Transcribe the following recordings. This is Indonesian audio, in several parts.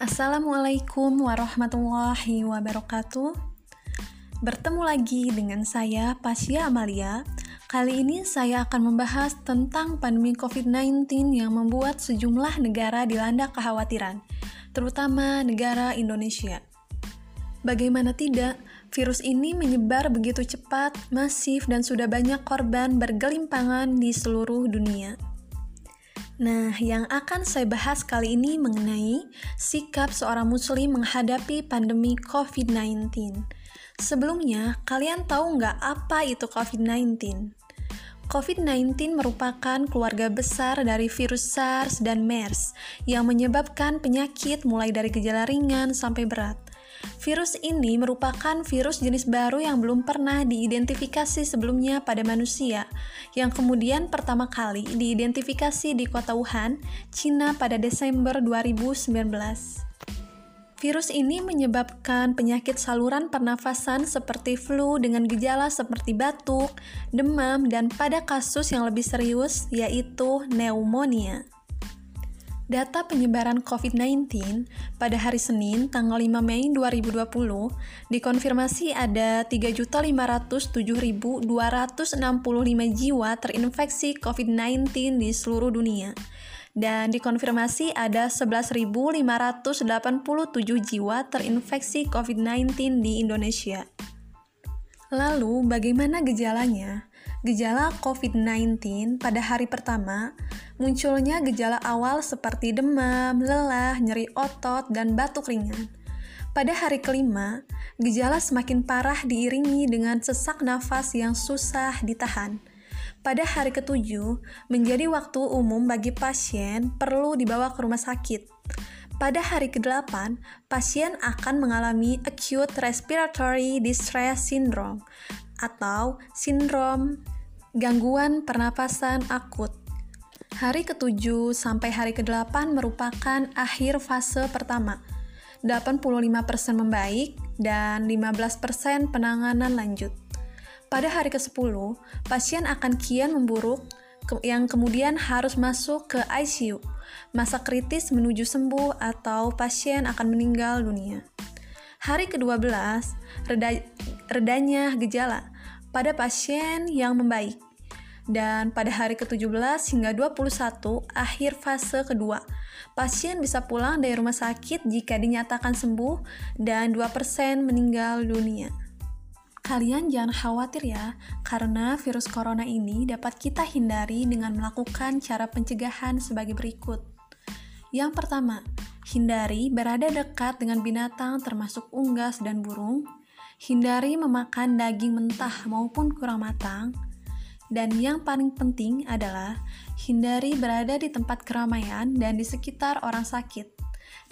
Assalamualaikum warahmatullahi wabarakatuh. Bertemu lagi dengan saya, Pasya Amalia. Kali ini saya akan membahas tentang pandemi COVID-19 yang membuat sejumlah negara dilanda kekhawatiran, terutama negara Indonesia. Bagaimana tidak, virus ini menyebar begitu cepat, masif, dan sudah banyak korban bergelimpangan di seluruh dunia. Nah, yang akan saya bahas kali ini mengenai sikap seorang muslim menghadapi pandemi COVID-19. Sebelumnya, kalian tahu nggak apa itu COVID-19? COVID-19 merupakan keluarga besar dari virus SARS dan MERS yang menyebabkan penyakit mulai dari gejala ringan sampai berat. Virus ini merupakan virus jenis baru yang belum pernah diidentifikasi sebelumnya pada manusia, yang kemudian pertama kali diidentifikasi di kota Wuhan, Cina pada Desember 2019. Virus ini menyebabkan penyakit saluran pernafasan seperti flu dengan gejala seperti batuk, demam, dan pada kasus yang lebih serius yaitu pneumonia. Data penyebaran COVID-19 pada hari Senin tanggal 5 Mei 2020 dikonfirmasi ada 3.507.265 jiwa terinfeksi COVID-19 di seluruh dunia dan dikonfirmasi ada 11.587 jiwa terinfeksi COVID-19 di Indonesia. Lalu, bagaimana gejalanya? Gejala COVID-19 pada hari pertama munculnya gejala awal seperti demam, lelah, nyeri otot, dan batuk ringan. Pada hari kelima, gejala semakin parah diiringi dengan sesak nafas yang susah ditahan. Pada hari ketujuh, menjadi waktu umum bagi pasien perlu dibawa ke rumah sakit. Pada hari ke-8, pasien akan mengalami acute respiratory distress syndrome atau sindrom gangguan pernapasan akut. Hari ke-7 sampai hari ke-8 merupakan akhir fase pertama. 85% membaik dan 15% penanganan lanjut. Pada hari ke-10, pasien akan kian memburuk yang kemudian harus masuk ke ICU. Masa kritis menuju sembuh atau pasien akan meninggal dunia. Hari ke-12, reda, redanya gejala pada pasien yang membaik. Dan pada hari ke-17 hingga 21, akhir fase kedua, pasien bisa pulang dari rumah sakit jika dinyatakan sembuh dan 2% meninggal dunia. Kalian jangan khawatir ya, karena virus corona ini dapat kita hindari dengan melakukan cara pencegahan sebagai berikut. Yang pertama, hindari berada dekat dengan binatang termasuk unggas dan burung, Hindari memakan daging mentah maupun kurang matang. Dan yang paling penting adalah hindari berada di tempat keramaian dan di sekitar orang sakit.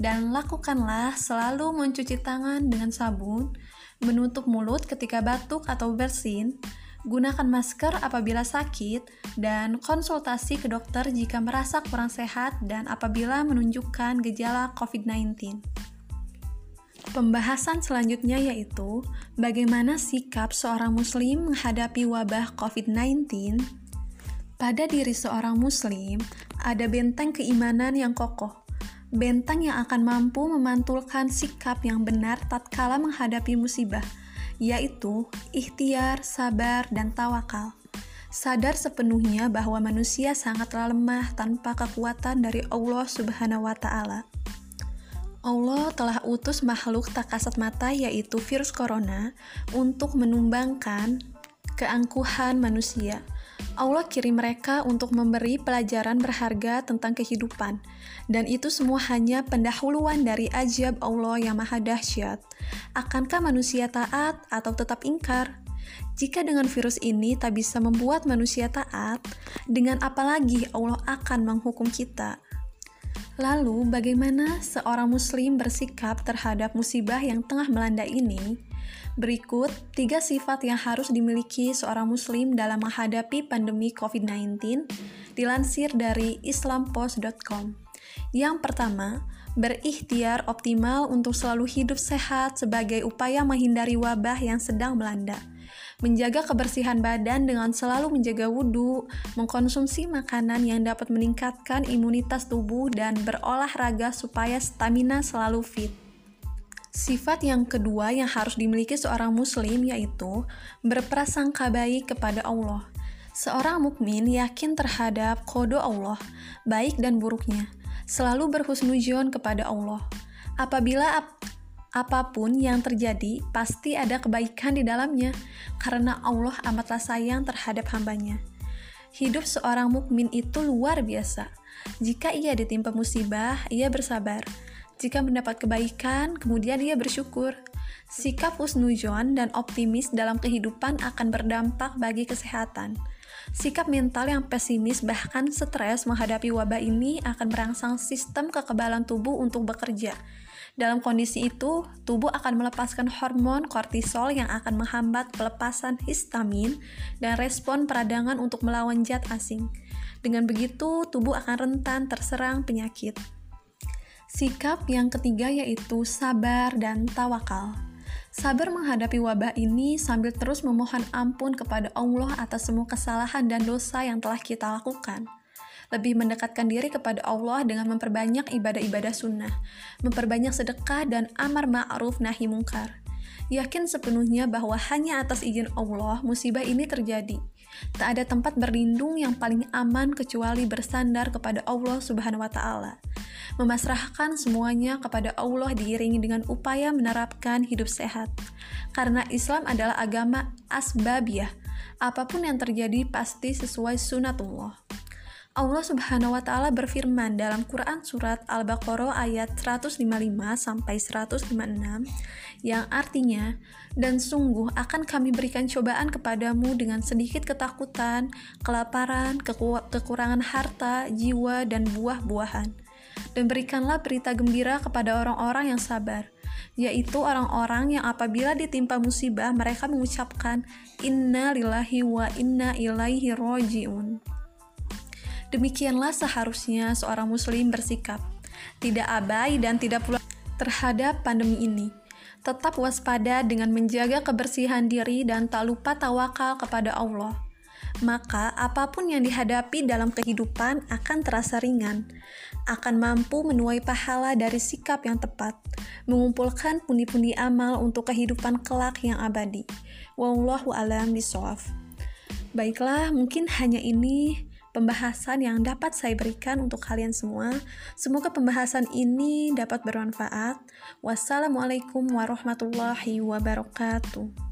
Dan lakukanlah selalu mencuci tangan dengan sabun, menutup mulut ketika batuk atau bersin, gunakan masker apabila sakit, dan konsultasi ke dokter jika merasa kurang sehat dan apabila menunjukkan gejala COVID-19. Pembahasan selanjutnya yaitu bagaimana sikap seorang muslim menghadapi wabah COVID-19. Pada diri seorang muslim ada benteng keimanan yang kokoh, benteng yang akan mampu memantulkan sikap yang benar tatkala menghadapi musibah, yaitu ikhtiar, sabar, dan tawakal. Sadar sepenuhnya bahwa manusia sangatlah lemah tanpa kekuatan dari Allah Subhanahu wa Ta'ala. Allah telah utus makhluk tak kasat mata yaitu virus corona untuk menumbangkan keangkuhan manusia. Allah kirim mereka untuk memberi pelajaran berharga tentang kehidupan, dan itu semua hanya pendahuluan dari ajab Allah yang maha dahsyat. Akankah manusia taat atau tetap ingkar? Jika dengan virus ini tak bisa membuat manusia taat, dengan apa lagi Allah akan menghukum kita? Lalu, bagaimana seorang Muslim bersikap terhadap musibah yang tengah melanda ini? Berikut tiga sifat yang harus dimiliki seorang Muslim dalam menghadapi pandemi COVID-19, dilansir dari islampost.com. Yang pertama, berikhtiar optimal untuk selalu hidup sehat sebagai upaya menghindari wabah yang sedang melanda. Menjaga kebersihan badan dengan selalu menjaga wudhu, mengkonsumsi makanan yang dapat meningkatkan imunitas tubuh, dan berolahraga supaya stamina selalu fit. Sifat yang kedua yang harus dimiliki seorang muslim yaitu berprasangka baik kepada Allah. Seorang mukmin yakin terhadap kode Allah, baik dan buruknya, selalu berhusnujon kepada Allah. Apabila ap apa pun yang terjadi, pasti ada kebaikan di dalamnya, karena Allah amatlah sayang terhadap hambanya. Hidup seorang mukmin itu luar biasa. Jika ia ditimpa musibah, ia bersabar. Jika mendapat kebaikan, kemudian ia bersyukur. Sikap husnujon dan optimis dalam kehidupan akan berdampak bagi kesehatan. Sikap mental yang pesimis bahkan stres menghadapi wabah ini akan merangsang sistem kekebalan tubuh untuk bekerja. Dalam kondisi itu, tubuh akan melepaskan hormon kortisol yang akan menghambat pelepasan histamin dan respon peradangan untuk melawan zat asing. Dengan begitu, tubuh akan rentan terserang penyakit. Sikap yang ketiga yaitu sabar dan tawakal. Sabar menghadapi wabah ini sambil terus memohon ampun kepada Allah atas semua kesalahan dan dosa yang telah kita lakukan. Lebih mendekatkan diri kepada Allah dengan memperbanyak ibadah-ibadah sunnah, memperbanyak sedekah dan amar ma'ruf nahi mungkar. Yakin sepenuhnya bahwa hanya atas izin Allah musibah ini terjadi. Tak ada tempat berlindung yang paling aman kecuali bersandar kepada Allah Subhanahu wa taala memasrahkan semuanya kepada Allah diiringi dengan upaya menerapkan hidup sehat. Karena Islam adalah agama asbabiyah, apa pun yang terjadi pasti sesuai sunatullah. Allah Subhanahu wa taala berfirman dalam Quran surat Al-Baqarah ayat 155 sampai 156 yang artinya dan sungguh akan kami berikan cobaan kepadamu dengan sedikit ketakutan, kelaparan, kekurangan harta, jiwa dan buah-buahan dan berikanlah berita gembira kepada orang-orang yang sabar, yaitu orang-orang yang apabila ditimpa musibah mereka mengucapkan inna lillahi wa inna ilaihi rojiun. Demikianlah seharusnya seorang muslim bersikap, tidak abai dan tidak pula terhadap pandemi ini. Tetap waspada dengan menjaga kebersihan diri dan tak lupa tawakal kepada Allah maka apa pun yang dihadapi dalam kehidupan akan terasa ringan, akan mampu menuai pahala dari sikap yang tepat, mengumpulkan pundi-pundi amal untuk kehidupan kelak yang abadi. Wallahu alam bisawaf. Baiklah, mungkin hanya ini pembahasan yang dapat saya berikan untuk kalian semua. Semoga pembahasan ini dapat bermanfaat. Wassalamualaikum warahmatullahi wabarakatuh.